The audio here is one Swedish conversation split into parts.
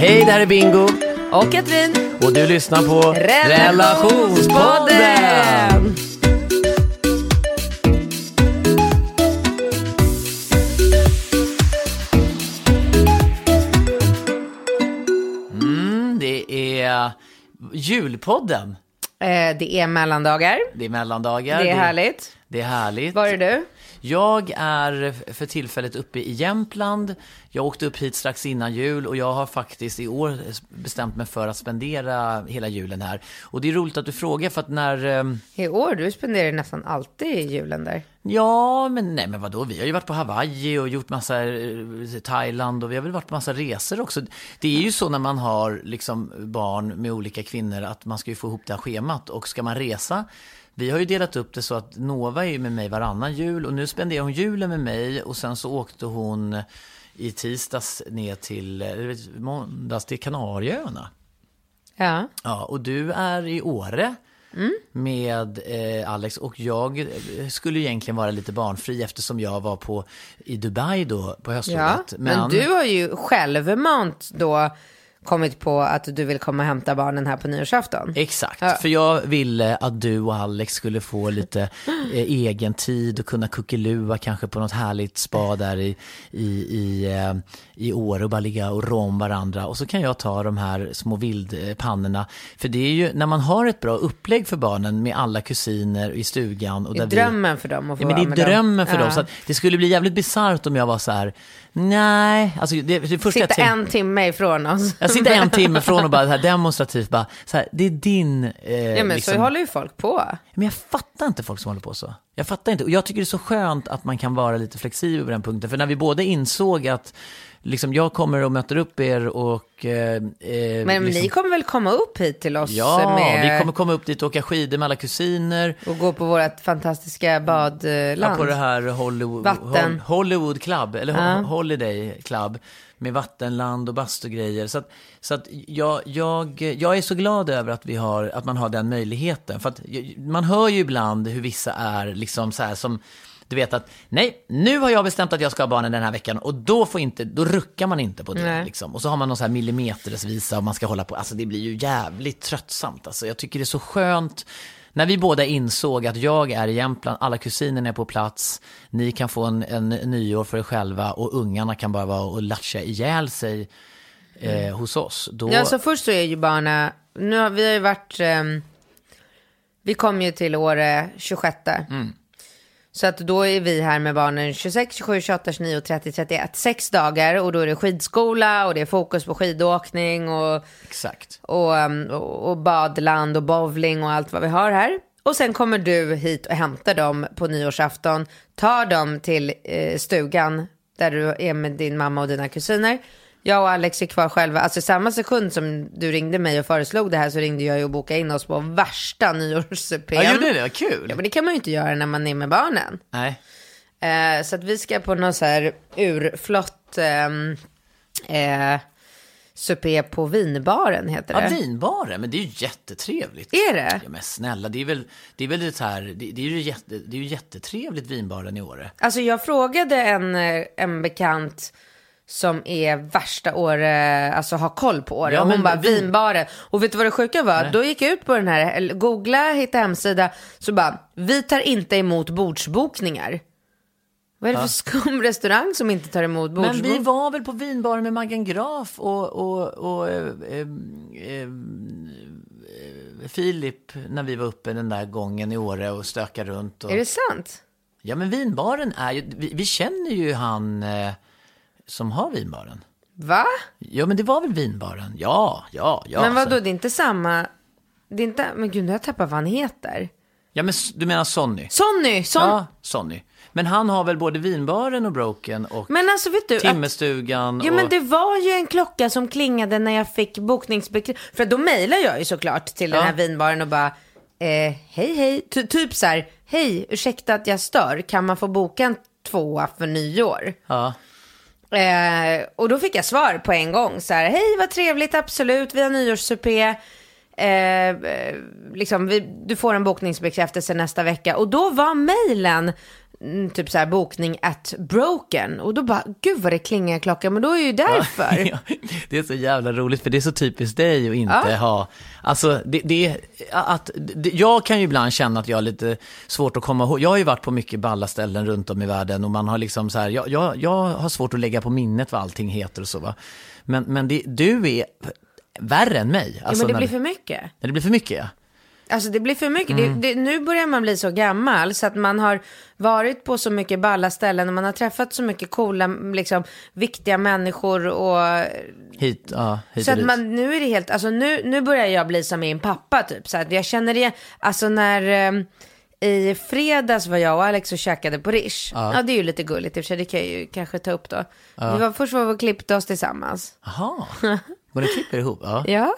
Hej, det här är Bingo Och Katrin. och du lyssnar på Relationspodden! Mm, det är julpodden. Eh, det är mellandagar. Det är mellandagar. Det är härligt. Det är härligt. Var är du? Jag är för tillfället uppe i Jämtland. Jag åkte upp hit strax innan jul och jag har faktiskt i år bestämt mig för att spendera hela julen här. Och det är roligt att du frågar för att när... ehm, I år? Du spenderar nästan alltid julen där. Ja, men nej men vadå, vi har ju varit på Hawaii och gjort massa eh, Thailand och vi har väl varit på massa resor också. Det är ju så när man har liksom barn med olika kvinnor att man ska ju få ihop det här schemat och ska man resa vi har ju delat upp det så att Nova är ju med mig varannan jul och nu spenderar hon julen med mig och sen så åkte hon i tisdags ner till, eller måndags till Kanarieöarna. Ja. Ja, och du är i Åre med eh, Alex och jag skulle ju egentligen vara lite barnfri eftersom jag var på i Dubai då på ja. höstlovet. Men... du har ju självmant då kommit på att du vill komma och hämta barnen här på nyårsafton. Exakt, Ja. för jag ville att du och Alex skulle få lite eh, egen tid och kunna kuckelua kanske på något härligt spa där i, i, i, eh, i Åre och bara ligga och rå om varandra. Och så kan jag ta de här små vildpannorna. För det är ju när man har ett bra upplägg för barnen med alla kusiner i stugan. Och Det är där vi- drömmen för dem att få Ja, men det är med dem. drömmen för Ja. dem. Så det skulle bli jävligt bisarrt om jag var så här, nej, alltså det, det första Sitta en timme ifrån oss. Sitter en timme från och bara här demonstrativt bara, så här, det är din... Eh, Ja men liksom- så håller ju folk på. men jag fattar inte folk som håller på så. Jag fattar inte. Och jag tycker det är så skönt att man kan vara lite flexibel på den punkten. För när vi båda insåg att liksom, jag kommer och möter upp er och... Eh, eh, Men liksom, ni kommer väl komma upp hit till oss Ja, med... vi kommer komma upp dit och åka skidor med alla kusiner. och gå på vårt fantastiska badland. Ja, på det här Hollywood, Vatten. Hol- Hollywood Club, eller Ja. Ho- Holiday Club. Med vattenland och bastugrejer. Så att, så att jag, jag, jag är så glad över att, vi har, att man har den möjligheten. För att man hör ju ibland hur vissa är liksom så här som... Du vet att, nej, nu har jag bestämt att jag ska ha barnen den här veckan och då, får inte, då ruckar man inte på det. Liksom. Och så har man någon så här millimetersvisa och man ska hålla på. Alltså det blir ju jävligt tröttsamt. Alltså, jag tycker det är så skönt när vi båda insåg att jag är i Jämtland, alla kusinerna är på plats, ni kan få en, en nyår för er själva och ungarna kan bara vara och latcha ihjäl sig eh, hos oss. Då, Ja, så först så är ju barnen, nu har vi har ju varit, ehm, vi kom ju till Åre 26. Mm. Så att då är vi här med barnen 26, 27, 28, 29, 30, 31. Sex dagar och då är det skidskola och det är fokus på skidåkning och, Exakt. och, och, och badland och bowling och allt vad vi har här. Och sen kommer du hit och hämtar dem på nyårsafton, tar dem till eh, stugan där du är med din mamma och dina kusiner. Jag och Alex är kvar själva. Alltså samma sekund som du ringde mig och föreslog det här så ringde jag ju och bokade in oss på värsta nyårs-PN. Ja, gjorde det? Vad kul. Ja, men det kan man ju inte göra när man är med barnen. Nej. Eh, så att vi ska på någon så här urflott ehm, eh, supé på vinbaren heter det. Ja, vinbaren, men det är ju jättetrevligt. Är det? Ja, men snälla, det är väl, det är väl det här, det, det är ju jätte, det är ju jättetrevligt vinbaren i Åre. Alltså jag frågade en, eh, en bekant som är värsta Åre, alltså har koll på Åre. Ja, och hon men bara vi- vinbaren. Och vet du vad det sjuka var? Då gick jag ut på den här, googla, hitta hemsida. Så bara, vi tar inte emot bordsbokningar. Vad är det för skum restaurang som inte tar emot Men bordsbokningar? vi var väl på vinbaren med Maggan Graf och, och, och eh, eh, eh, Filip när vi var uppe den där gången i Åre och stökade runt. Och... Är det sant? Ja, men vinbaren är ju, vi, vi känner ju han eh, som har vinbaren. Va? Ja, men det var väl vinbaren? Ja, ja, ja. men vadå, så- det är inte samma... Det är inte... Men gud, nu har jag tappat vad han heter. Ja, men du menar Sonny? Sonny! Son... Ja, Sonny. Men han har väl både vinbaren och broken och Men alltså vet du, att, timmerstugan ja och... men det var ju en klocka som klingade när jag fick bokningsbekräftelse. För då mejlar jag ju såklart till den Ja. här vinbaren och bara, eh, hej hej, Ty- typ så här, hej, ursäkta att jag stör, kan man få boka en tvåa för nyår? Ja. Eh, och då fick jag svar på en gång. Så här, hej vad trevligt, absolut, vi har nyårssupé. Eh, eh liksom, vi, du får en bokningsbekräftelse nästa vecka. Och då var mejlen typ så här bokning at broken. Och då bara, gud vad det klingar i klockan, men då är ju därför. Ja, det är så jävla roligt, för det är så typiskt dig att inte Ja. ha... Alltså, det, det, att, det, jag kan ju ibland känna att jag har lite svårt att komma ihåg. Jag har ju varit på mycket balla ställen runt om i världen och man har liksom så här, jag, jag, jag har svårt att lägga på minnet vad allting heter och så va. Men, men det, du är värre än mig. ja, Alltså, men det när, blir för mycket. när det blir för mycket, ja. Alltså det blir för mycket. Mm. Det, det, nu börjar man bli så gammal så att man har varit på så mycket balla ställen och man har träffat så mycket coola, liksom, viktiga människor och Hit, ja, hit Så att dit. man, nu är det helt, alltså nu, nu börjar jag bli som min pappa typ. Så att jag känner det, alltså när eh, i fredags var jag och Alex och käkade på Rish. Ja. det är ju lite gulligt i och för sig, det kan jag ju kanske ta upp då. Vi var, först var vi och klippte oss tillsammans. Jaha, var det klipper ihop? Ja. Ja.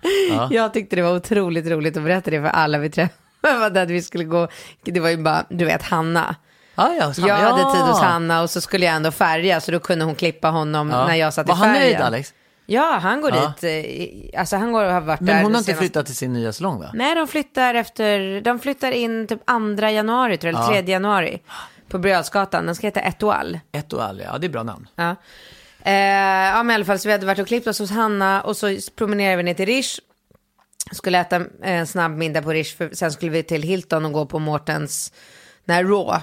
Jag tyckte det var otroligt roligt att berätta det för alla vi träffade. Att vi skulle gå, det var ju bara, du vet Hanna. Ja, ja, Jag hade ja. tid hos Hanna och så skulle jag ändå färga så då kunde hon klippa honom Ja. när jag satt Var i han färgen. nöjd, Alex? Ja, han går Ja. dit. eh, Alltså han går och har varit där. Men hon har inte senast- flyttat till sin nya salong va? Nej, de flyttar efter, de flyttar in typ 2 januari tror jag, eller 3 januari. På Brödsgatan, den ska heta Etoile. Ett och all, ja det är bra namn. Ja. Eh, ja, men i alla fall så vi hade varit och klippt oss hos Hanna och så promenerade vi ner till Rish. Skulle äta en snabb middag på Rish, för sen skulle vi till Hilton och gå på Mårtens, när Raw.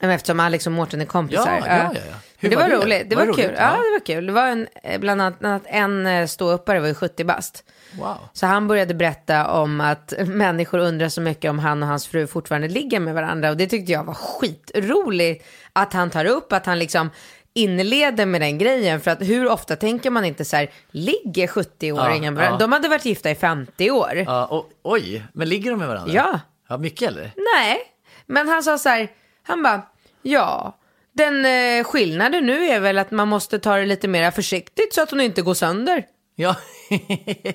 Men Eftersom Alex och Mårten är kompisar. Ja, ja, ja. Hur det var var, det? roligt. Det Var var, kul. roligt? Ja, Ja. det var kul. Det var en, eh, bland annat en eh, ståuppare, var ju 70 bast. Wow. Så han började berätta om att människor undrar så mycket om han och hans fru fortfarande ligger med varandra. Och det tyckte jag var skitroligt att han tar upp, att han liksom inleder med den grejen. För att hur ofta tänker man inte så här, ligger 70-åringen Ja, ja. De hade varit gifta i 50 år. Ja, och, oj, men ligger de med varandra? Ja. Ja, mycket eller? Nej, men han sa så här, han bara, ja, den eh, skillnaden nu är väl att man måste ta det lite mer försiktigt så att hon inte går sönder. Ja.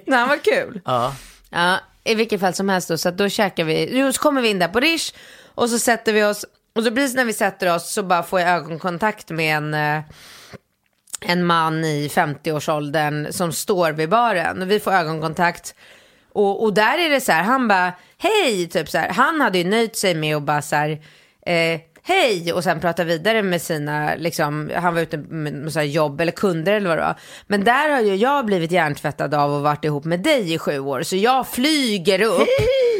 Nej, han var kul. ja. Ja, i vilket fall som helst då, så att då käkar vi, så kommer vi in där på Rish och så sätter vi oss, och så precis när vi sätter oss så bara får jag ögonkontakt med en, eh, en man i 50-årsåldern som står vid baren. Och vi får ögonkontakt. Och, och där är det så här, han bara, hej, typ så här. Han hade ju nöjt sig med att bara så här, eh, hej, och sen prata vidare med sina, liksom, han var ute med, med så här jobb eller kunder eller vad det var. Men där har ju jag blivit hjärntvättad av och varit ihop med dig i sju år. Så jag flyger upp. Hej!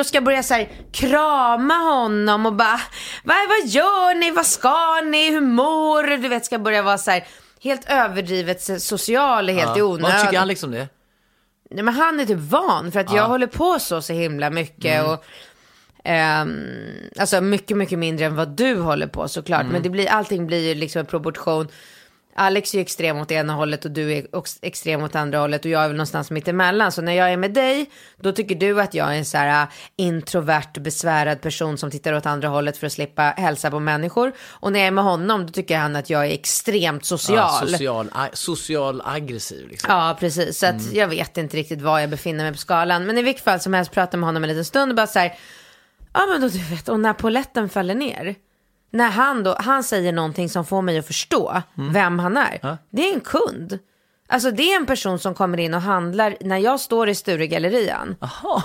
Och ska börja så här krama honom och bara, vad, vad gör ni, vad ska ni, hur mår du? Du vet, ska börja vara så här helt överdrivet social, helt i ja. onödan. Vad tycker Alex om det? Nej, men han är typ van för att jag håller på så så himla mycket. Mm. Och, ehm, alltså mycket, mycket mindre än vad du håller på såklart. Mm. Men det blir, allting blir ju liksom en proportion. Alex är ju extrem åt ena hållet och du är också extrem åt andra hållet och jag är väl någonstans mitt emellan. Så när jag är med dig, då tycker du att jag är en så här äh, introvert, besvärad person som tittar åt andra hållet för att slippa hälsa på människor. Och när jag är med honom, då tycker han att jag är extremt social. Ja, social, social aggressiv liksom. Ja, precis. Så att jag vet inte riktigt var jag befinner mig på skalan. Men i vilket fall som helst pratar med honom en liten stund och bara så här. Ja, men då du vet, och när poletten faller ner. När han då, han säger någonting som får mig att förstå vem han är. Det är en kund. Alltså det är en person som kommer in och handlar när jag står i Sturegallerian. Jaha.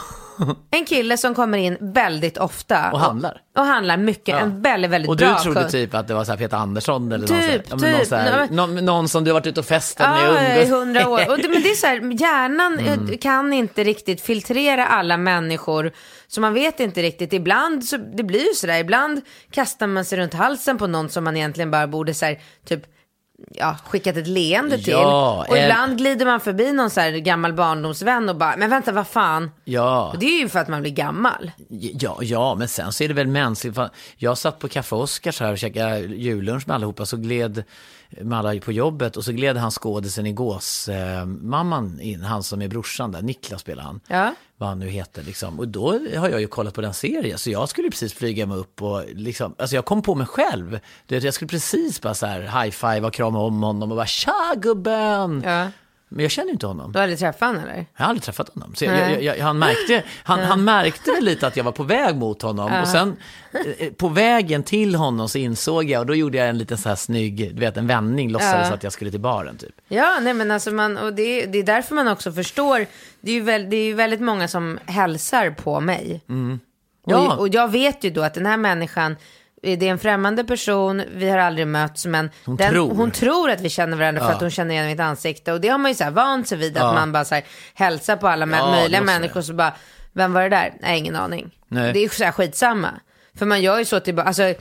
En kille som kommer in väldigt ofta. Och handlar. Och, och handlar mycket. En väldigt, väldigt Och bra du trodde kund. typ att det var så här Peter Andersson eller Typ, någon, så här, ja, någon, typ. så här, någon, någon som du har varit ute och festat med Ja, och i hundra år. Och det, men det är så här, hjärnan eh, Mm. kan inte riktigt filtrera alla människor. Så man vet inte riktigt. Ibland, så, det blir ju sådär, ibland kastar man sig runt halsen på någon som man egentligen bara borde så här, typ ja, skickat ett leende till. Ja, och ibland glider man förbi någon så här gammal barndomsvän och bara, men vänta vad fan. Ja. Och det är ju för att man blir gammal. Ja, ja, men sen så är det väl mänskligt. Jag satt på Café Oscars här och käkade jullunch med allihopa, så gled med alla på jobbet och så gled han skådisen i gås, eh, mamman in, han som är brorsan där, Niklas spelar han. Ja. Vad han nu heter liksom. Och då har jag ju kollat på den serien, så jag skulle precis flyga mig upp och liksom, alltså jag kom på mig själv. Jag skulle precis bara så här high-five och krama om honom och bara tja gubben! Ja. Men jag känner ju inte honom. Du har aldrig träffat honom eller? Jag har aldrig träffat honom. Så jag, jag, jag, han, märkte, han, han märkte väl lite att jag var på väg mot honom. Och sen eh, på vägen till honom så insåg jag, och då gjorde jag en liten så här snygg, du vet en vändning, låtsades att jag skulle till baren typ. Ja, nej men alltså man, och det, det är därför man också förstår, det är ju väl, det är ju väldigt många som hälsar på mig. Ja. Och, och jag vet ju då att den här människan, det är en främmande person, vi har aldrig mötts, men Hon den, tror. hon tror att vi känner varandra för Ja. att hon känner igen mitt ansikte. Och det har man ju så här vant sig vid, att Ja. man bara så här hälsar på alla Ja, möjliga människor, så bara, vem var det där? Nej, ingen aning. Nej. Det är så här skitsamma. För man gör ju så till, alltså,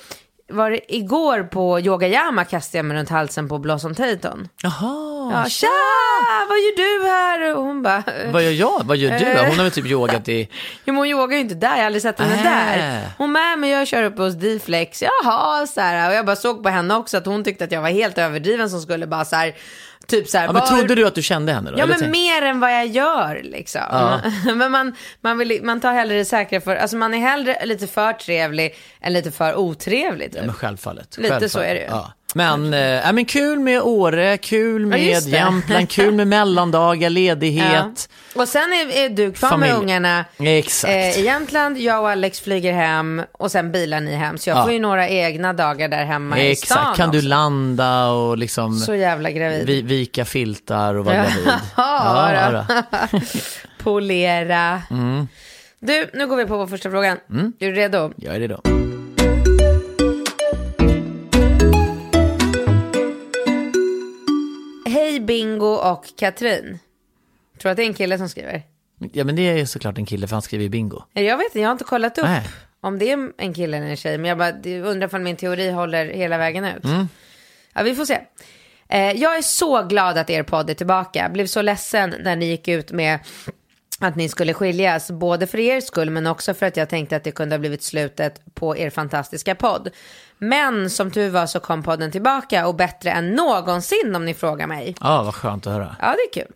var det igår på Yoga Yama kastade jag mig runt halsen på Blossom Tatum. Jaha, Ja, tja, vad gör du här? Och hon bara, vad gör jag? Vad gör du? Eh. Hon har väl typ yogat i... jo men hon yogar ju inte där, jag har aldrig sett henne Äh. där. Hon med men jag kör uppe hos D-flex, jaha, så här. Och jag bara såg på henne också att hon tyckte att jag var helt överdriven som skulle bara så här, typ så här. Ja, men var- trodde du att du kände henne då? Ja men mer än vad jag gör liksom. Ja. men man, man, vill, man tar hellre det säkra för, alltså man är hellre lite för trevlig än lite för otrevlig. Typ. Ja, men självfallet. Lite självfallet. så är det ju. Ja. Men, äh, men kul med Åre, kul med det. Jämtland, kul med mellandagar, ledighet. Ja. Och sen är, är du kvar med ungarna Exakt. eh, i Jämtland, jag och Alex flyger hem och sen bilar ni hem. Så jag Ja. får ju några egna dagar där hemma i stan Exakt, kan du landa och liksom Så jävla gravid. vi, vika filtar och vara Ja. gravid. Ja, då. Polera. Mm. Du, nu går vi på vår första frågan. Är du redo? Jag är det Hej Bingo och Katrin. Tror att det är en kille som skriver? Ja men det är ju såklart en kille för han skriver ju bingo. Jag vet inte, jag har inte kollat upp Nej. om det är en kille eller en tjej. Men jag bara undrar om min teori håller hela vägen ut. Mm. Ja, vi får se. Eh, jag är så glad att er podd är tillbaka. Blev så ledsen när ni gick ut med att ni skulle skiljas. Både för er skull men också för att jag tänkte att det kunde ha blivit slutet på er fantastiska podd. Men som tur var så kom podden tillbaka och bättre än någonsin om ni frågar mig. Ja, vad skönt att höra. Ja, det är kul.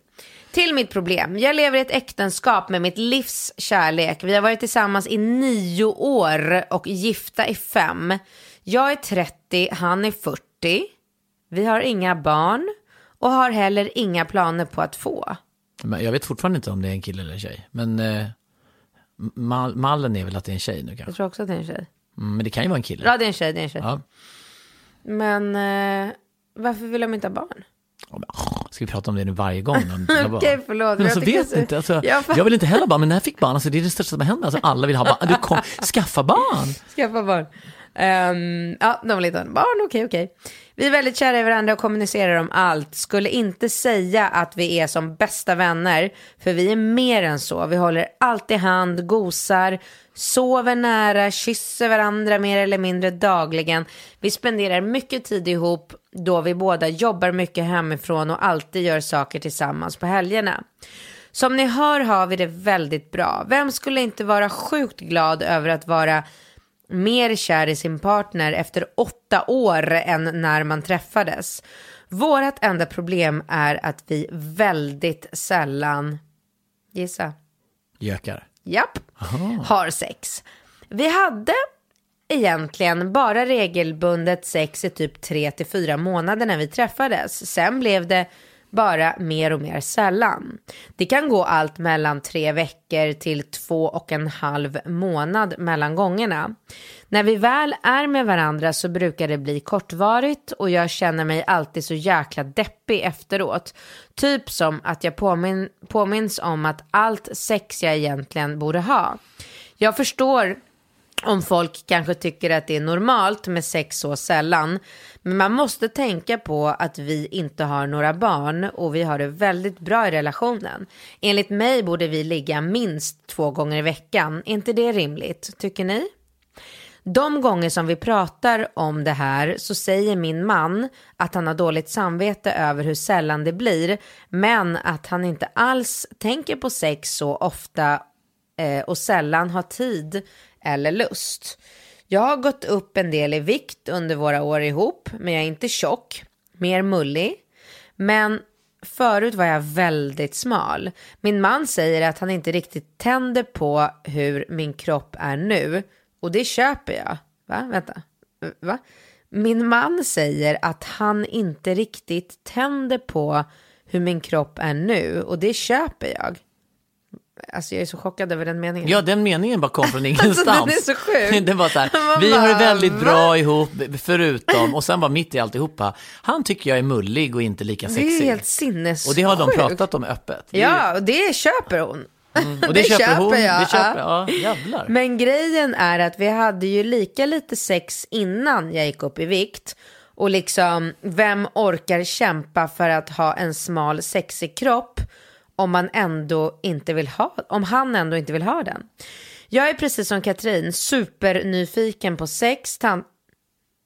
Till mitt problem. Jag lever i ett äktenskap med mitt livs kärlek. Vi har varit tillsammans i nio år och gifta i fem. Jag är 30, han är 40. Vi har inga barn och har heller inga planer på att få. Men jag vet fortfarande inte om det är en kille eller en tjej. Men eh, mal, mallen är väl att det är en tjej nu Jag kanske. tror också att det är en tjej. Mm, men det kan ju vara en kille. Ja, det är en tjej, det är en tjej. Ja. Men eh, varför vill de inte ha barn? Ja, men, åh, Ska vi prata om det nu varje gång? Okej, förlåt, Men alltså, jag vet så- inte. Alltså, Jag jag vill inte heller ha barn, men när jag fick barn, alltså, det är det största som har hänt. Alltså, alla vill ha barn. Du kom, skaffa barn! Skaffa barn. Ehm, ja, de vill inte ha barn, okej, okej. Vi är väldigt kära i varandra och kommunicerar om allt. Skulle inte säga att vi är som bästa vänner, för vi är mer än så. Vi håller alltid hand, gosar, sover nära, kysser varandra mer eller mindre dagligen. Vi spenderar mycket tid ihop då vi båda jobbar mycket hemifrån och alltid gör saker tillsammans på helgerna. Som ni hör har vi det väldigt bra. Vem skulle inte vara sjukt glad över att vara mer kär i sin partner efter åtta år än när man träffades. Vårat enda problem är att vi väldigt sällan, gissa, Gökar. japp, har sex. Vi hade egentligen bara regelbundet sex i typ 3 till 4 månader när vi träffades. Sen blev det bara mer och mer sällan. Det kan gå allt mellan tre veckor till två och en halv månad mellan gångerna. När vi väl är med varandra så brukar det bli kortvarigt och jag känner mig alltid så jäkla deppig efteråt. Typ som att jag påmin påminns om att allt sex jag egentligen borde ha. Jag förstår om folk kanske tycker att det är normalt med sex så sällan. Men man måste tänka på att vi inte har några barn och vi har det väldigt bra i relationen. Enligt mig borde vi ligga minst två gånger i veckan. Är inte det rimligt? Tycker ni? De gånger som vi pratar om det här så säger min man att han har dåligt samvete över hur sällan det blir, men att han inte alls tänker på sex så ofta eh, och sällan har tid eller lust. Jag har gått upp en del i vikt under våra år ihop, men jag är inte tjock, mer mullig. Men förut var jag väldigt smal. Min man säger att han inte riktigt tänder på hur min kropp är nu. Och det köper jag. Va? Vänta. Va? Min man säger att han inte riktigt tänder på hur min kropp är nu. Och det köper jag. Alltså jag är så chockad över den meningen. Ja, den meningen bara kom från ingenstans. Alltså, den är så sjuk. Det var så här, Man vi har det bara, väldigt bra ihop, förutom, och sen bara mitt i alltihopa, han tycker jag är mullig och inte lika det sexig. är helt sinnessjukt. Och det har de pratat om öppet. Det Ja, och det köper hon. och det, köper hon, jag. det köper, ja. ja, jävlar. Men grejen är att vi hade ju lika lite sex innan jag gick upp i vikt. Och liksom, vem orkar kämpa för att ha en smal sexig kropp om man ändå inte vill ha, om han ändå inte vill ha den. Jag är precis som Katrin supernyfiken på sex, tant...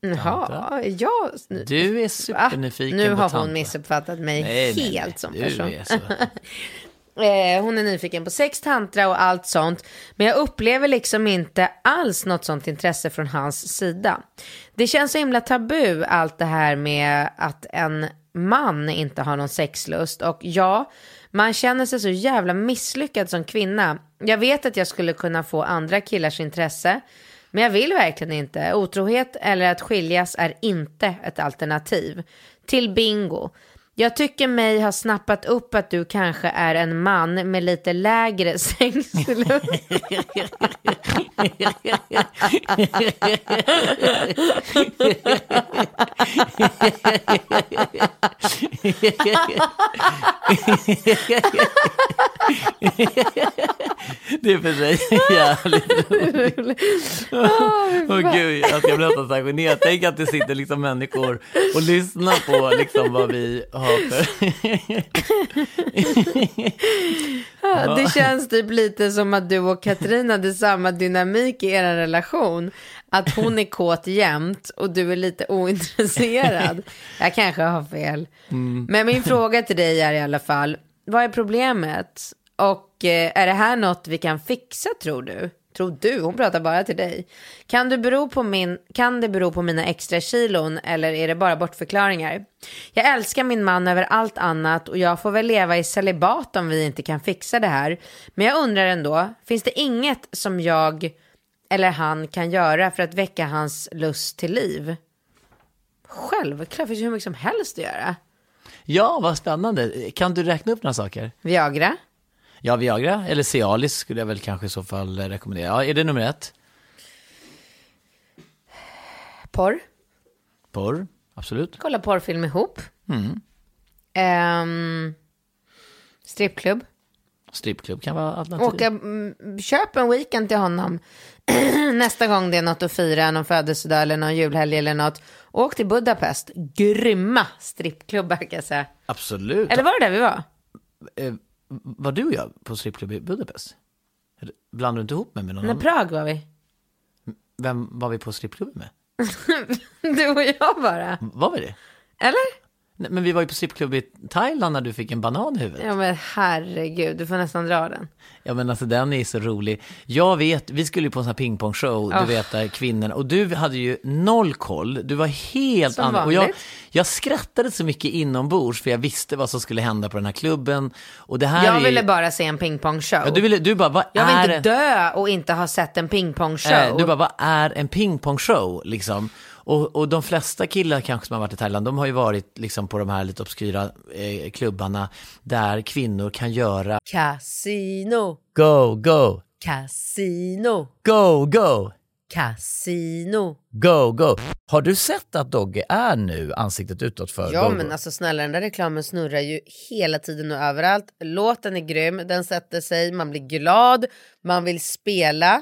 Jaha, ja. Du är supernyfiken Nu på har tantra. hon missuppfattat mig Nej, nej, helt nej. som du person. Är så. Eh, hon är nyfiken på sex, tantra och allt sånt. Men jag upplever liksom inte alls något sånt intresse från hans sida. Det känns så himla tabu allt det här med att en man inte har någon sexlust. Och ja, man känner sig så jävla misslyckad som kvinna. Jag vet att jag skulle kunna få andra killars intresse. Men jag vill verkligen inte. Otrohet eller att skiljas är inte ett alternativ. Till bingo. Jag tycker mig ha snappat upp att du kanske är en man med lite lägre sexlust. Det är för sig jävligt roligt. Åh gud, jag ska bli nästan så generad. Tänk att det sitter liksom människor och lyssnar på liksom vad vi har för... Det känns typ lite som att du och Katrin hade samma dynamik i er relation. Att hon är kåt jämt och du är lite ointresserad. Jag kanske har fel. Men min fråga till dig är i alla fall, vad är problemet? Och eh, är det här något vi kan fixa tror du? Tror du? Hon pratar bara till dig. Kan, du bero på min, kan det bero på mina extra kilon eller är det bara bortförklaringar? Jag älskar min man över allt annat och jag får väl leva i celibat om vi inte kan fixa det här. Men jag undrar ändå, finns det inget som jag eller han kan göra för att väcka hans lust till liv? Självklart, finns det hur mycket som helst att göra. Ja, vad spännande. Kan du räkna upp några saker? Viagra? Ja, Viagra eller Cialis skulle jag väl kanske i så fall eh, rekommendera. Ja, är det nummer ett? Porr? Porr, absolut. Kolla porrfilm ihop. Mm. Ehm, strippklubb. Strippklubb kan vara alternativ. Åka, mm, köp en weekend till honom. Nästa gång det är något att fira, någon födelsedag eller någon julhelg eller något. Åk till Budapest. Grymma strippklubbar kan jag säga. Absolut. Eller var det där vi var? Var du och jag på strippklubb i Budapest? Blandar du inte ihop mig med någon Nej, annan? Prag var vi. Vem var vi på strippklubben med? Du och jag bara. Var vi det? Eller? Men vi var ju på strippklubb i Thailand när du fick en banan i huvudet. Ja men herregud, du får nästan dra den. Ja men alltså den är så rolig. Jag vet, vi skulle ju på en sån här pingpongshow, du Ah. vet där kvinnorna, och du hade ju noll koll, du var helt annan. Och jag, jag skrattade så mycket inombords för jag visste vad som skulle hända på den här klubben. Och det här Jag är ju... ville bara se en pingpongshow. Ja, du, ville, du bara, vad jag vill är inte dö och inte ha sett en pingpongshow. Eh, Du bara, vad är en pingpongshow liksom? Och, och de flesta killar kanske som har varit i Thailand, de har ju varit liksom på de här lite obskyra eh, klubbarna där kvinnor kan göra Casino, go, go, casino, go, go. casino. Go, go. Har du sett att Dogge är nu ansiktet utåt för Ja Go, men Go? alltså snälla den där reklamen snurrar ju hela tiden och överallt. Låten är grym, den sätter sig, man blir glad, man vill spela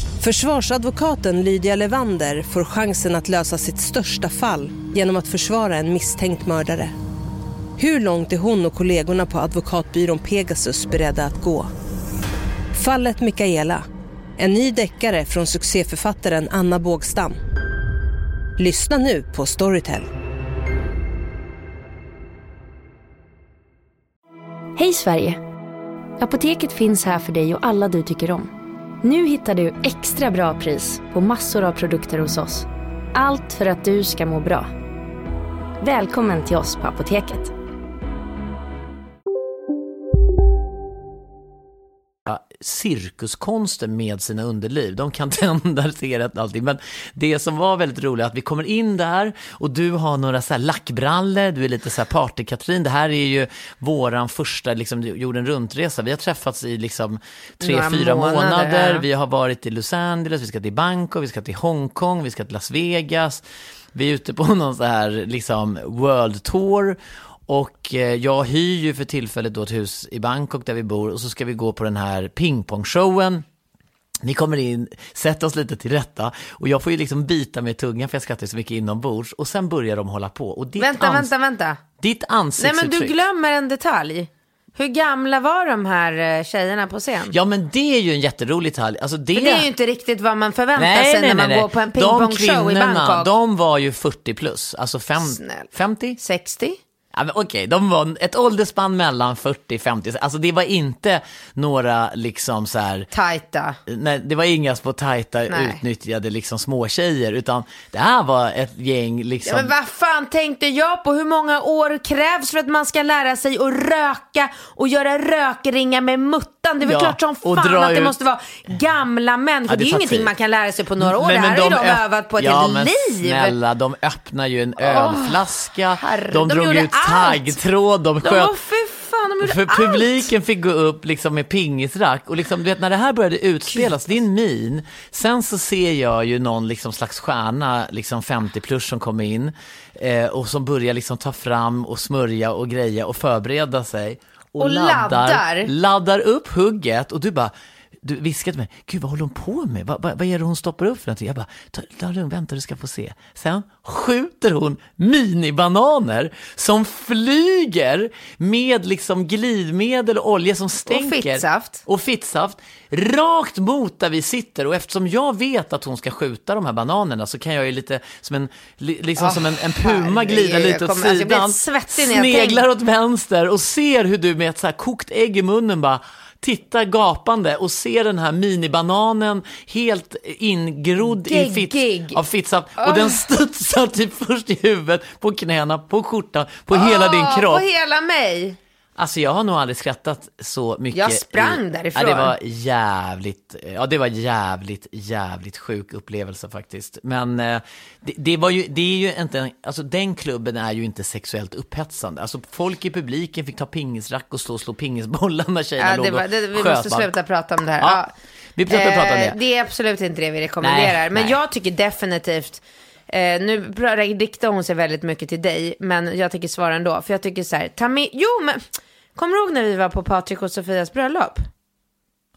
Försvarsadvokaten Lydia Levander får chansen att lösa sitt största fall genom att försvara en misstänkt mördare. Hur långt är hon och kollegorna på advokatbyrån Pegasus beredda att gå? Fallet Mikaela. En ny deckare från succéförfattaren Anna Bågstam. Lyssna nu på Storytel. Hej Sverige! Apoteket finns här för dig och alla du tycker om. Nu hittar du extra bra pris på massor av produkter hos oss. Allt för att du ska må bra. Välkommen till oss på Apoteket. Ja, cirkuskonsten med sina underliv. De kan standardisera allting. Men det som var väldigt roligt att vi kommer in där och du har några så här lackbrallor, du är lite så här party-Katrin. Det här är ju våran första liksom, jorden runt-resa. Vi har träffats i liksom tre, Några fyra månader. månader. Vi har varit i Los Angeles, vi ska till Bangkok, vi ska till Hongkong, vi ska till Las Vegas. Vi är ute på någon så här liksom world tour. Och eh, jag hyr ju för tillfället då ett hus i Bangkok där vi bor och så ska vi gå på den här pingpongshowen. Vi kommer in, sätter oss lite till rätta och jag får ju liksom bita med tungan för jag skrattar så mycket inombords och sen börjar de hålla på. Och ditt vänta, vänta, vänta. Ditt Nej, ansiktsuttryck. men du glömmer en detalj. Hur gamla var de här eh, tjejerna på scen? Ja men det är ju en jätterolig detalj. Alltså det... För det är ju inte riktigt vad man förväntar nej, sig nej, när nej, man nej. går på en De pingpongshow i kvinnorna, Bangkok. de var ju 40 plus, alltså fem, Snäll. 50? 60? Ja, okej, de var ett åldersspann mellan 40 och 50. Alltså det var inte några liksom så här, Tajta. nej, det var inga små tajta Nej. utnyttjade liksom småtjejer, utan det här var ett gäng liksom. Ja, men vad fan tänkte jag på? Hur många år krävs för att man ska lära sig att röka och göra rökringar med muttan? Det är väl Ja, klart som fan att det ut- måste vara gamla människor. Ja, det det är ju ingenting man kan lära sig på några år. Men- det här har ju de övat på ett ja, helt men liv. Snälla, de öppnar ju en ölflaska, herre, de, de drog ut. Taggtråd, de sköt. fan, För allt. publiken fick gå upp liksom med pingisrack och liksom, du vet när det här började utspelas, din min, sen så ser jag ju någon liksom slags stjärna, liksom 50 plus som kommer in eh, och som börjar liksom ta fram och smörja och greja och förbereda sig. Och laddar. laddar upp hugget och du bara du viskade till mig, gud vad håller hon på med? Vad, vad, vad är det hon stoppar upp för någonting? Jag bara, ta, lugnt, vänta du ska få se. Sen skjuter hon minibananer som flyger med liksom glidmedel och olja som stänker. fittsaft. Och fittsaft. Rakt mot där vi sitter och eftersom jag vet att hon ska skjuta de här bananerna så kan jag ju lite som en, li, liksom Åh, som en, en puma glida lite åt kommer- alltså, jag blir sidan. svettig när jag sneglar åt vänster och ser hur du med ett så här kokt ägg i munnen bara tittar gapande och ser den här minibananen helt ingrodd i fitt, av fittsaft. Och den studsar typ först i huvudet, på knäna, på skjortan, på hela din Åh, kropp. På hela mig. Alltså jag har nog aldrig skrattat så mycket. Jag sprang i, därifrån. Ja, det var jävligt, ja det var jävligt, jävligt sjuk upplevelse faktiskt. Men eh, det, det var ju, det är ju inte, alltså den klubben är ju inte sexuellt upphetsande. Alltså folk i publiken fick ta pingisrack och stå och slå pingisbollar när tjejerna Ja, låg det var, det, vi sköt måste sluta prata om det här. Ja, vi slutar prata om det. Eh, Det är absolut inte det vi rekommenderar. Nej, men nej. jag tycker definitivt, eh, nu riktar hon sig väldigt mycket till dig, men jag tänker svara ändå. För jag tycker så här, ta med, jo men, kommer du ihåg när vi var på Patrik och Sofias bröllop?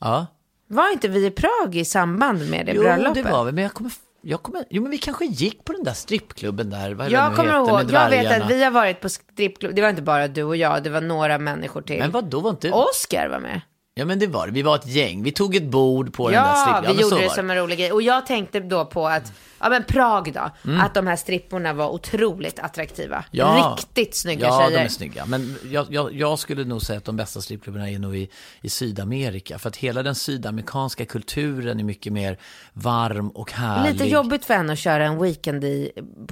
Ja. Var inte vi i Prag i samband med det Jo, bröllopet? det var vi, men jag kommer, jag kommer, jo men vi kanske gick på den där strippklubben där, vad Jag kommer heter, ihåg, jag vet att vi har varit på strippklubb, det var inte bara du och jag, det var några människor till. Men vad då var inte... Oscar var med. Ja men det var det, vi var ett gäng, vi tog ett bord på den där Ja, strippklubben. vi gjorde det som en rolig grej. Och jag tänkte då på att, ja men Prag då, att de här stripporna var otroligt attraktiva. Mm. Ja. Riktigt snygga ja, tjejer. de är snygga. Men jag, jag, jag skulle nog säga att de bästa strippklubbarna är nog i, i Sydamerika. För att hela den sydamerikanska kulturen är mycket mer varm och härlig. Lite jobbigt för henne att köra en weekend i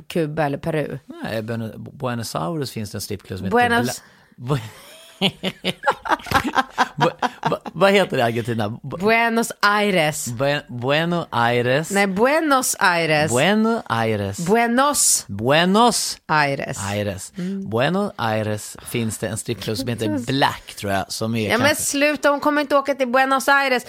Kuba eller Peru. Nej, Buen- Buenos Aires finns det en strippklubb som Buenos- heter Bu- Bu- bu- Vad heter det Argentina? Bu- Buenos Aires. Buen- Buenos Aires. Nej, Buenos Aires. Buenos Aires. Buenos Buenos Aires. Aires. Mm. Buenos Aires finns det en strippklubb som heter Black tror jag. Som är Ja men kanske- sluta, hon kommer inte åka till Buenos Aires.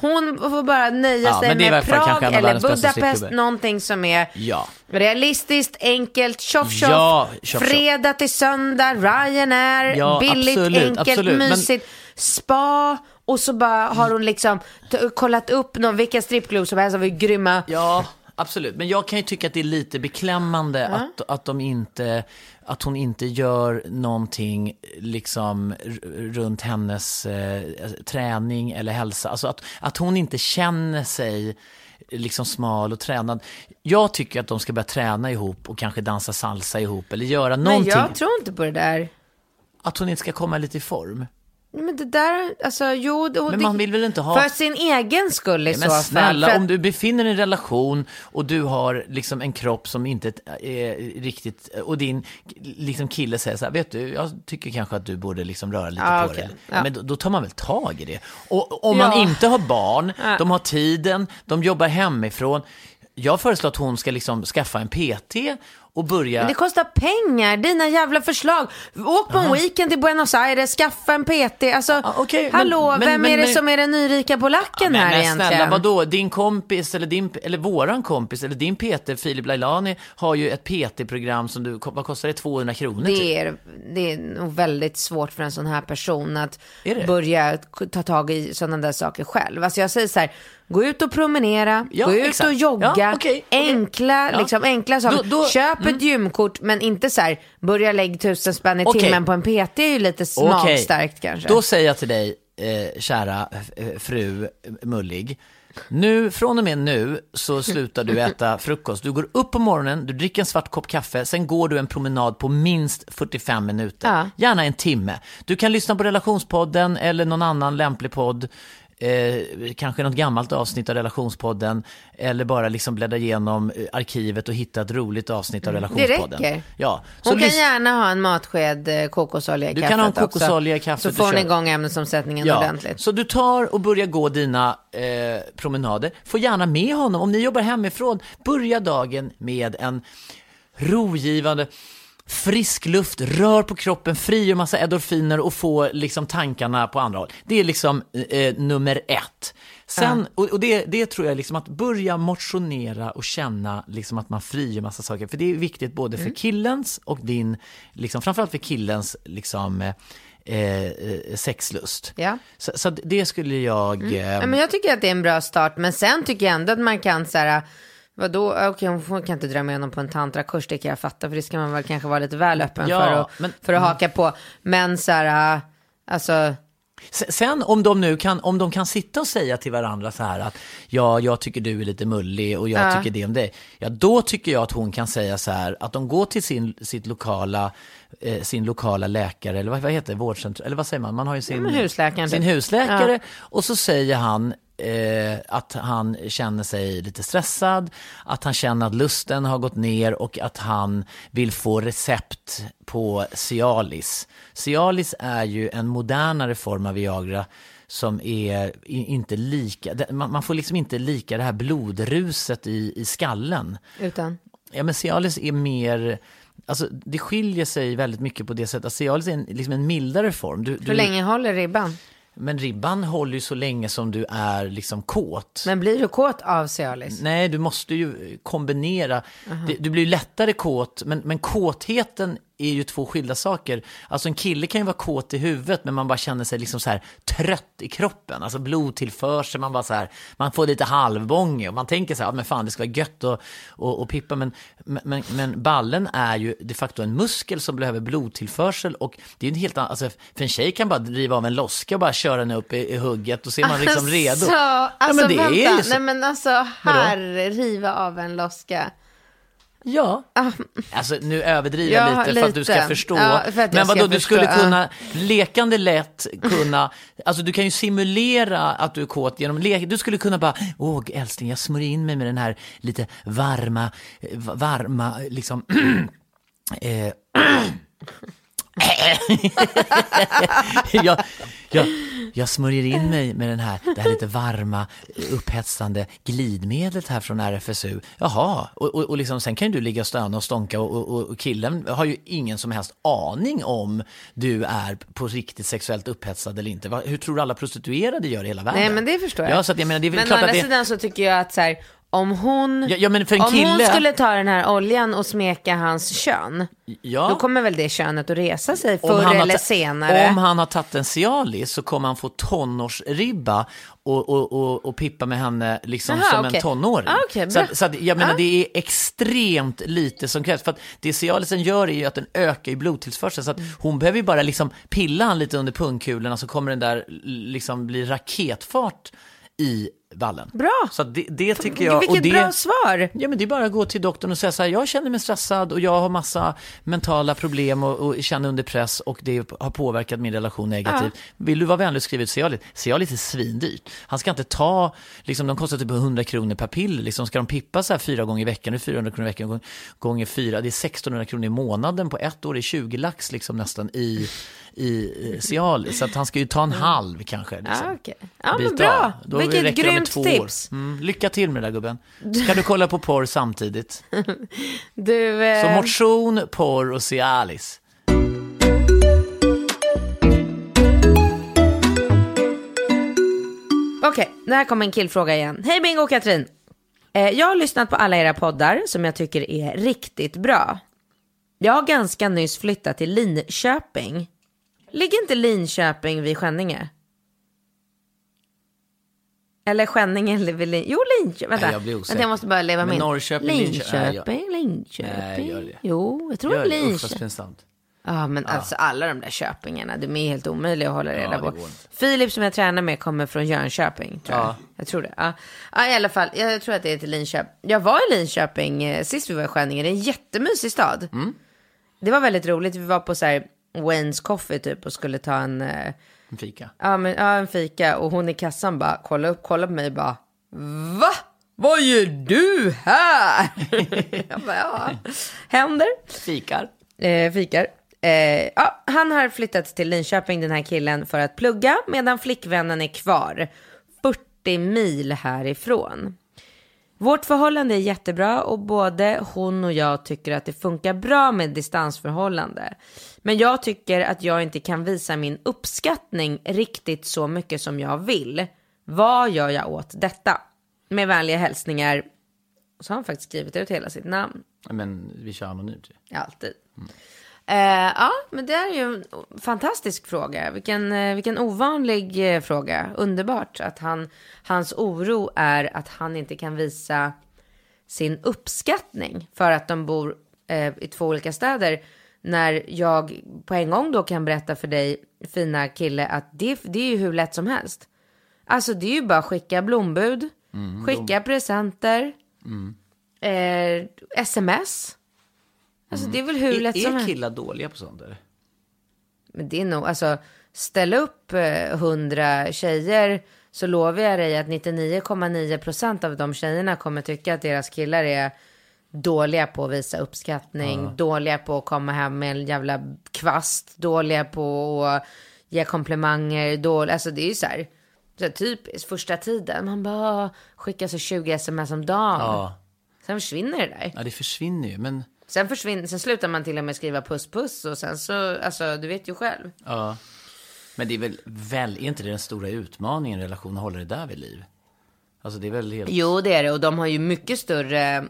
Hon får bara nöja Ja, sig men med Prag eller Budapest, någonting som är Ja. realistiskt, enkelt, tjoff tjoff, Ja, tjoff, fredag till söndag, Ryanair, Ja, billigt, absolut, enkelt, absolut, men- mysigt, spa. Och så bara har hon liksom kollat upp någon, vilka strippklubb som helst, var ju grymma. Ja, absolut. Men jag kan ju tycka att det är lite beklämmande att, att, de inte, att hon inte gör någonting liksom runt hennes eh, träning eller hälsa. Alltså att, att hon inte känner sig liksom smal och tränad. Jag tycker att de ska börja träna ihop och kanske dansa salsa ihop eller göra Men någonting. jag tror inte på det där. Att hon inte ska komma lite i form. Men det där, alltså jo. det- Men man vill väl inte ha... För sin egen skull i Ja, så Men fall. snälla, För om du befinner dig i en relation och du har liksom en kropp som inte är riktigt, och din liksom kille säger så här, vet du, jag tycker kanske att du borde liksom röra lite Ja, på okej. dig. Ja. Men då, då tar man väl tag i det. Och om man Ja. inte har barn, de har tiden, de jobbar hemifrån. Jag föreslår att hon ska liksom skaffa en PT och börja... Men det kostar pengar, dina jävla förslag. Åk på en weekend till Buenos Aires, skaffa en PT. Alltså, okej, men- hallå, men- vem men- är det men- som är den nyrika polacken här men egentligen? snälla, vadå? Din kompis eller, din, eller våran kompis eller din PT, Filip Lailani, har ju ett PT-program som du, vad kostar det? 200 kronor? typ. Det är, det är nog väldigt svårt för en sån här person att det? börja ta tag i sådana där saker själv. Alltså jag säger så här, gå ut och promenera, Ja, gå ut exakt. och jogga, Ja, okej, okej. enkla, Ja. liksom, enkla saker. Då- då- Köp ett gymkort men inte så här, börja lägga tusen spänn i Okej. timmen på en PT är ju lite Okej. magstarkt kanske. Då säger jag till dig, eh, kära eh, fru Mullig. Nu, från och med nu så slutar du äta frukost. Du går upp på morgonen, du dricker en svart kopp kaffe, sen går du en promenad på minst 45 minuter. Ja. Gärna en timme. Du kan lyssna på relationspodden eller någon annan lämplig podd. Eh, kanske något gammalt avsnitt av relationspodden eller bara liksom bläddra igenom eh, arkivet och hitta ett roligt avsnitt av relationspodden. Mm. räcker. Ja, så Hon kan gärna ha en matsked eh, kokosolja i Du kaffet kan ha en kokosolja i kaffet Så får hon igång ämnesomsättningen Ja, ordentligt. så du tar och börjar gå dina eh, promenader. Få gärna med honom, om ni jobbar hemifrån, börja dagen med en rogivande frisk luft, rör på kroppen, frigör massa endorfiner och få liksom tankarna på andra håll. Det är liksom eh, nummer ett. Sen, och, det, det tror jag liksom att börja motionera och känna liksom att man frigör massa saker. För det är viktigt både Mm. för killens och din, liksom, framförallt för killens liksom, eh, eh, sexlust. Ja. Så, så det skulle jag... Eh, Ja, men jag tycker att det är en bra start, men sen tycker jag ändå att man kan så här, vadå, okej hon får- kan inte dra med honom på en tantrakurs, det kan jag fatta, för det ska man väl kanske vara lite väl öppen Ja, för, att, men- för att haka på. Men så här, alltså, Se- Sen om de nu kan, om de kan sitta och säga till varandra så här att ja, jag tycker du är lite mullig och jag Ja. tycker det om dig. Ja, då tycker jag att hon kan säga så här att de går till sin, sitt lokala, eh, sin lokala läkare eller vad, vad heter det, vårdcentral, eller vad säger man? Man har ju sin, men husläkaren sin typ. husläkare Ja. och så säger han eh, att han känner sig lite stressad, att han känner att lusten har gått ner och att han vill få recept på Cialis. Cialis är ju en modernare form av Viagra som är inte lika, man får liksom inte lika det här blodruset i, i skallen. utan, Ja men Cialis är mer, alltså det skiljer sig väldigt mycket på det sättet Cialis är en, liksom en mildare form. Du, hur du, länge håller ribban? Men ribban håller ju så länge som du är liksom kåt. Men blir du kåt av Cialis? Nej, du måste ju kombinera. Det, du blir ju lättare kåt, men, men kåtheten är ju två skilda saker. Alltså en kille kan ju vara kåt i huvudet, men man bara känner sig liksom så här trött i kroppen. Alltså blodtillförsel, man bara så här, man får lite halvbånge och man tänker så här, ja, men fan det ska vara gött och, och, och pippa. Men, men, men ballen är ju de facto en muskel som behöver blodtillförsel och det är ju en helt annan, alltså för en tjej kan bara driva av en loska och bara köra den upp i, i hugget och så är man liksom redo. Alltså, Ja, alltså men det är ju vänta, så. nej men alltså här, riva av en loska. Ja. Alltså nu överdriver Ja, jag lite, för att du ska lite. förstå. Ja, för att jag Men vadå, du förstå, skulle ja. kunna lekande lätt kunna, alltså du kan ju simulera att du är kåt genom lek. Du skulle kunna bara, åh älskling, jag smörjer in mig med den här lite varma, eh, varma, liksom, eh, jag, jag, jag smörjer in mig med den här, det här lite varma, upphetsande glidmedlet här från RFSU. Jaha, och, och, och liksom, sen kan ju du ligga och stöna och stånka och, och, och killen har ju ingen som helst aning om du är på riktigt sexuellt upphetsad eller inte. Hur tror du alla prostituerade gör i hela världen? Nej men det förstår jag. Ja, så att jag menar, det är men å andra det... sidan så tycker jag att så här, om hon, Ja, ja, om hon kille- skulle ta den här oljan och smeka hans kön, Ja. då kommer väl det könet att resa sig förr eller senare. Om han har tagit en Cialis så kommer han få tonårsribba och, och, och, och pippa med henne liksom Jaha, som okej. en tonåring. Ah, okej, så så att, jag menar Ah. det är extremt lite som krävs. För att det Cialisen gör är ju att den ökar i blodtillförseln. Så att Mm. hon behöver ju bara liksom pilla han lite under pungkulorna så kommer den där liksom bli raketfart i vallen. Bra. Så det, det tycker jag. Vilket och det, bra svar. Ja, men det är bara att gå till doktorn och säga så här, jag känner mig stressad och jag har massa mentala problem och, och känner under press och det har påverkat min relation negativt. Vill du vara vänlig och skriva ut Cialis? Cialis är svindyrt. Han ska inte ta, liksom de kostar typ 100 kronor per piller, liksom ska de pippa så här fyra gånger i veckan, det är 400 kronor i veckan, gång- gånger fyra, det är 1600 kronor i månaden på ett år, det är 20 lax liksom nästan i, i Cialis. Så att han ska ju ta en halv kanske. Liksom. Ja, okej. Ja, men bra. Då Vilket räcker det med grymt två tips. År. Mm, lycka till med det där gubben. Ska du kolla på porr samtidigt? Du, eh, Så motion, porr och Cialis. Okej, det här kommer en killfråga igen. Hej Bingo och Katrin. Eh, jag har lyssnat på alla era poddar som jag tycker är riktigt bra. Jag har ganska nyss flyttat till Linköping. Ligger inte Linköping vid Skänninge? Eller Skänninge vid Lin... Jo, Linköping. Vänta, Nej, jag blir osäker. Vänta, jag måste bara leva in. Norrköping, Linköping, Linköping, Linköping. Nej, gör det. Jo, jag tror Gör det, usch Linköping. pinsamt. Ja, men alltså alla de där Köpingarna, de är helt omöjliga att hålla reda det på. Filip som jag tränar med kommer från Jönköping, tror jag. Ja. Jag tror det. Ja. ja, i alla fall, jag tror att det är till Linköping. Jag var i Linköping eh, sist vi var i Skänninge, det är en jättemysig stad. Mm. Det var väldigt roligt, vi var på så här Wayne's Coffee typ och skulle ta en, eh, En fika. ja, men, ja, en fika och hon i kassan bara kolla upp, kolla på mig bara Va? Vad gör du här? jag bara, ja, händer. Fikar. Eh, fikar. Eh, ja, han har flyttat till Linköping, den här killen, för att plugga medan flickvännen är kvar 40 mil härifrån. Vårt förhållande är jättebra och både hon och jag tycker att det funkar bra med distansförhållande. Men jag tycker att jag inte kan visa min uppskattning riktigt så mycket som jag vill. Vad gör jag åt detta? Med vänliga hälsningar. Så har han faktiskt skrivit ut hela sitt namn. Men vi kör anonymt ju. Alltid. Eh, ja, men det är ju en fantastisk fråga. Vilken, eh, vilken ovanlig eh, fråga. Underbart att han, hans oro är att han inte kan visa sin uppskattning för att de bor eh, i två olika städer. När jag på en gång då kan berätta för dig, fina kille, att det, det är ju hur lätt som helst. Alltså det är ju bara skicka blombud, skicka presenter, eh, sms. Alltså det är väl hur lätt Är, som är helst. killar dåliga på sånt eller? Men det är nog, alltså ställa upp eh, 100 tjejer så lovar jag dig att 99,9% av de tjejerna kommer tycka att deras killar är dåliga på att visa uppskattning, dåliga på att komma hem med en jävla kvast, dåliga på att ge komplimanger, dåliga, alltså det är ju så här, så här typiskt första tiden, man bara skickar så 20 sms om dagen. Ja. Sen försvinner det där. Ja, det försvinner ju. Men Sen, försvinner, sen slutar man till och med skriva puss puss och sen så, alltså du vet ju själv. Ja. Men det är väl, väl, är inte det den stora utmaningen i relation att hålla det där vid liv? Alltså det är väl helt... Jo, det är det. Och de har ju mycket större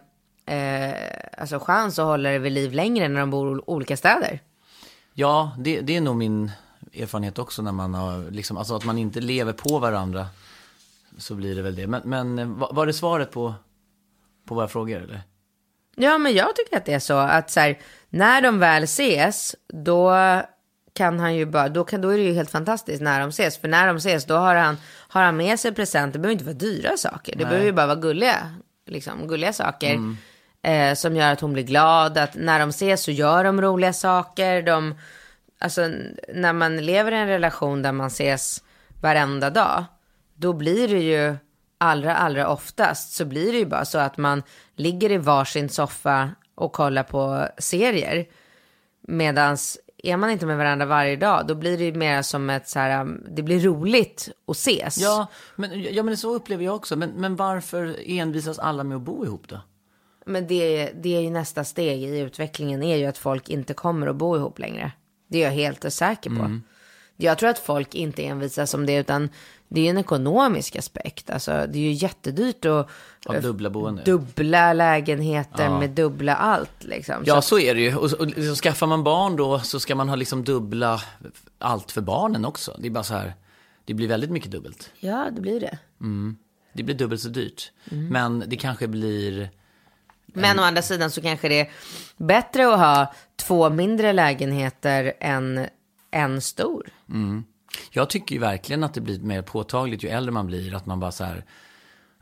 eh, alltså chans att hålla det vid liv längre när de bor i olika städer. Ja, det, det är nog min erfarenhet också när man har, liksom, alltså att man inte lever på varandra. Så blir det väl det. Men, men eh, var det svaret på, på våra frågor eller? Ja, men jag tycker att det är så att så här, när de väl ses, då kan han ju bara, då, kan, då är det ju helt fantastiskt när de ses. För när de ses, då har han, har han med sig presenter. Det behöver inte vara dyra saker. Det behöver ju bara vara gulliga, liksom, gulliga saker. Eh, som gör att hon blir glad. Att när de ses så gör de roliga saker. De, alltså när man lever i en relation där man ses varenda dag. Då blir det ju allra, allra oftast så blir det ju bara så att man ligger i varsin soffa och kollar på serier. Medans är man inte med varandra varje dag, då blir det ju mer som ett så här, um, det blir roligt att ses. Ja, men, ja, men så upplever jag också. Men, men varför envisas alla med att bo ihop då? Men det, det är ju nästa steg i utvecklingen är ju att folk inte kommer att bo ihop längre. Det är jag helt säker på. Mm. Jag tror att folk inte envisas om det, utan det är en ekonomisk aspekt. Alltså, det är ju jättedyrt att Av dubbla boende. dubbla lägenheter med dubbla allt. Liksom. Ja, Så, så är det ju. Och, och liksom, skaffar man barn då så ska man ha liksom dubbla allt för barnen också. Det är bara så här, det blir väldigt mycket dubbelt. ja, det blir det. Det blir dubbelt så dyrt. Mm. Men det kanske blir, Men å andra sidan så kanske det är bättre att ha två mindre lägenheter än en stor. jag tycker ju verkligen att det blir mer påtagligt ju äldre man blir. Att man bara så här,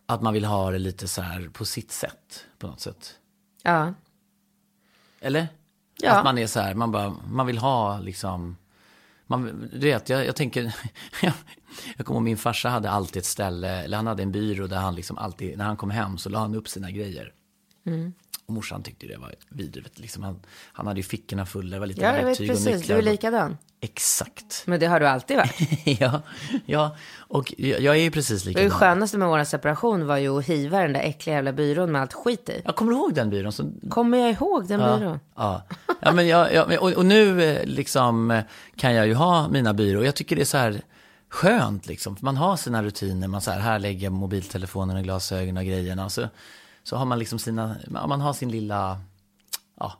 att man vill ha det lite så här på sitt sätt på något sätt. Ja. Eller? Ja. Att man är så här, man bara, man vill ha liksom, man, du vet, jag, jag tänker, jag kommer ihåg min farsa hade alltid ett ställe, eller han hade en byrå där han liksom alltid, när han kom hem så la han upp sina grejer. Mm. Och morsan tyckte det var vidrigt, liksom han, han hade ju fickorna fulla, det var lite Ja, jag vet verktyg och precis. nycklar. Du är likadan. Exakt. Men det har du alltid varit. ja, ja, och jag, jag är ju precis Det likadan. skönaste med vår separation var ju att hiva den där äckliga jävla byrån med allt skit i. Jag kommer ihåg den byrån. Så, Kommer jag ihåg den byrån? Ja, ja men jag, jag, och, och nu eh, liksom kan jag ju ha mina byråer. Jag tycker det är så här skönt liksom. Man har sina rutiner. Man så här, här lägger mobiltelefonen och glasögonen och grejerna. Så, så har man liksom sina, man har sin lilla, ja,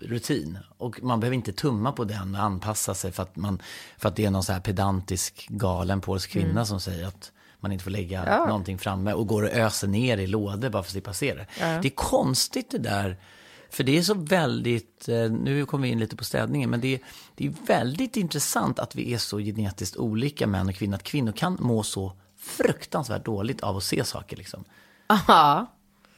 rutin. Och man behöver inte tumma på den och anpassa sig för att, man, för att det är någon så här pedantisk galen polsk kvinna som säger att man inte får lägga någonting framme och går och öser ner i lådor bara för att slippa se det. Det är konstigt det där. För det är så väldigt, eh, nu kommer vi in lite på städningen, men det är, det är väldigt intressant att vi är så genetiskt olika män och kvinnor. Att kvinnor kan må så fruktansvärt dåligt av att se saker liksom. Ja.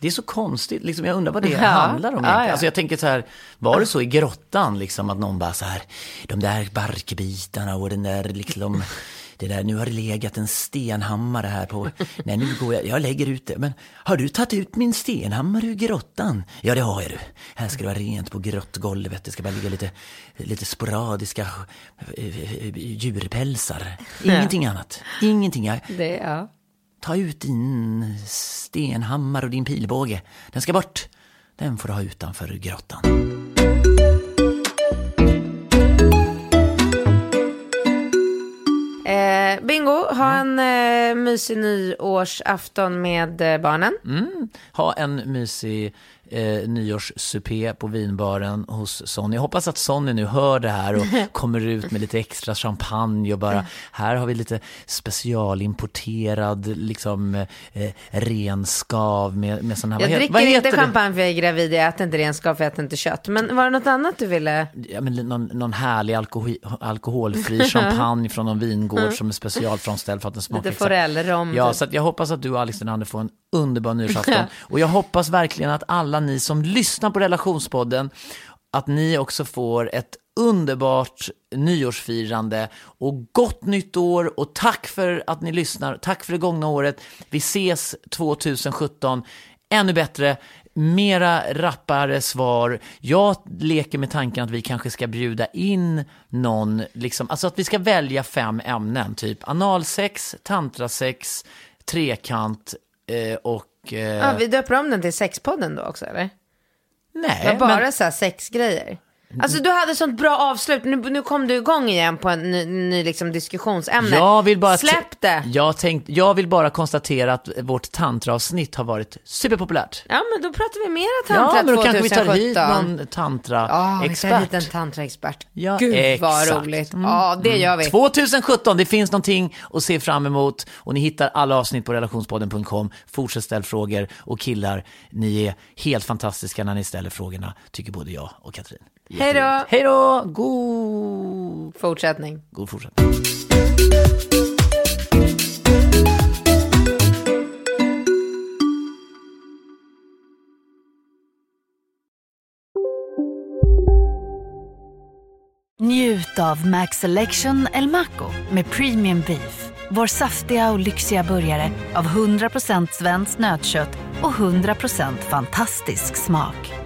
Det är så konstigt, liksom, jag undrar vad det Ja. handlar om. Ja, egentligen. ja. Alltså jag tänker så här, var det så i grottan liksom att någon bara så här, de där barkbitarna och den där liksom, det där, nu har det legat en stenhammare här på, nej nu går jag, jag lägger ut det, men har du tagit ut min stenhammare ur grottan? Ja det har jag du. Här ska det vara rent på grottgolvet, det ska bara ligga lite, lite sporadiska eh, eh, djurpälsar. Ingenting annat, ingenting. Det, ja. Ta ut din stenhammare och din pilbåge. Den ska bort. Den får du ha utanför grottan. Eh, bingo, ha en eh, mysig nyårsafton med eh, barnen. Ha en mysig eh, nyårssupé på vinbaren hos Sonny. Jag hoppas att Sonny nu hör det här och kommer ut med lite extra champagne och bara, här har vi lite specialimporterad liksom eh, renskav med, med sån här, Jag vad, dricker vad inte champagne för jag är gravid, jag äter inte renskav för jag äter inte kött. Men var det något annat du ville? ja, men någon, någon härlig alkohol, alkoholfri champagne från någon vingård som är specialframställd för att den smakar Lite forellrom. Ja, typ. så jag hoppas att du och Alex Lenander får en underbar nyårsafton. och jag hoppas verkligen att alla ni som lyssnar på relationspodden, att ni också får ett underbart nyårsfirande och gott nytt år och tack för att ni lyssnar. Tack för det gångna året. Vi ses 2017. Ännu bättre, mera rappare svar. Jag leker med tanken att vi kanske ska bjuda in någon, liksom, alltså att vi ska välja fem ämnen, typ analsex, tantrasex, trekant eh, och... Eh, Ja, vi döper om den till sexpodden då också eller? nej, Det var bara men, så här sexgrejer. Alltså du hade sånt bra avslut, nu, nu kom du igång igen på en ny, ny liksom diskussionsämne. jag vill bara... Släpp det! Jag, tänkt, jag vill bara konstatera att vårt tantraavsnitt har varit superpopulärt. Ja men då pratar vi mera tantra Ja, men då 2017. kanske vi tar hit någon Ja, tantraexpert. vi tar hit en tantraexpert. Ja, Gud vad exakt. Mm. roligt. Ja, det gör vi. 2017, det finns någonting att se fram emot och ni hittar alla avsnitt på relationspodden.com. Fortsätt ställ frågor och killar, ni är helt fantastiska när ni ställer frågorna, tycker både jag och Katrin. Hej då! Hej då! God, Fortsättning. god fortsättning. Njut av Max Selection El Maco med Premium Beef. Vår saftiga och lyxiga burgare av 100% svenskt nötkött och 100% fantastisk smak.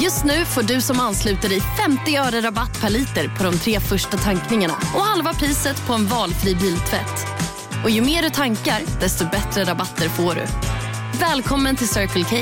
Just nu får du som ansluter dig 50 öre rabatt per liter på de tre första tankningarna och halva priset på en valfri biltvätt. Och ju mer du tankar, desto bättre rabatter får du. Välkommen till Circle K.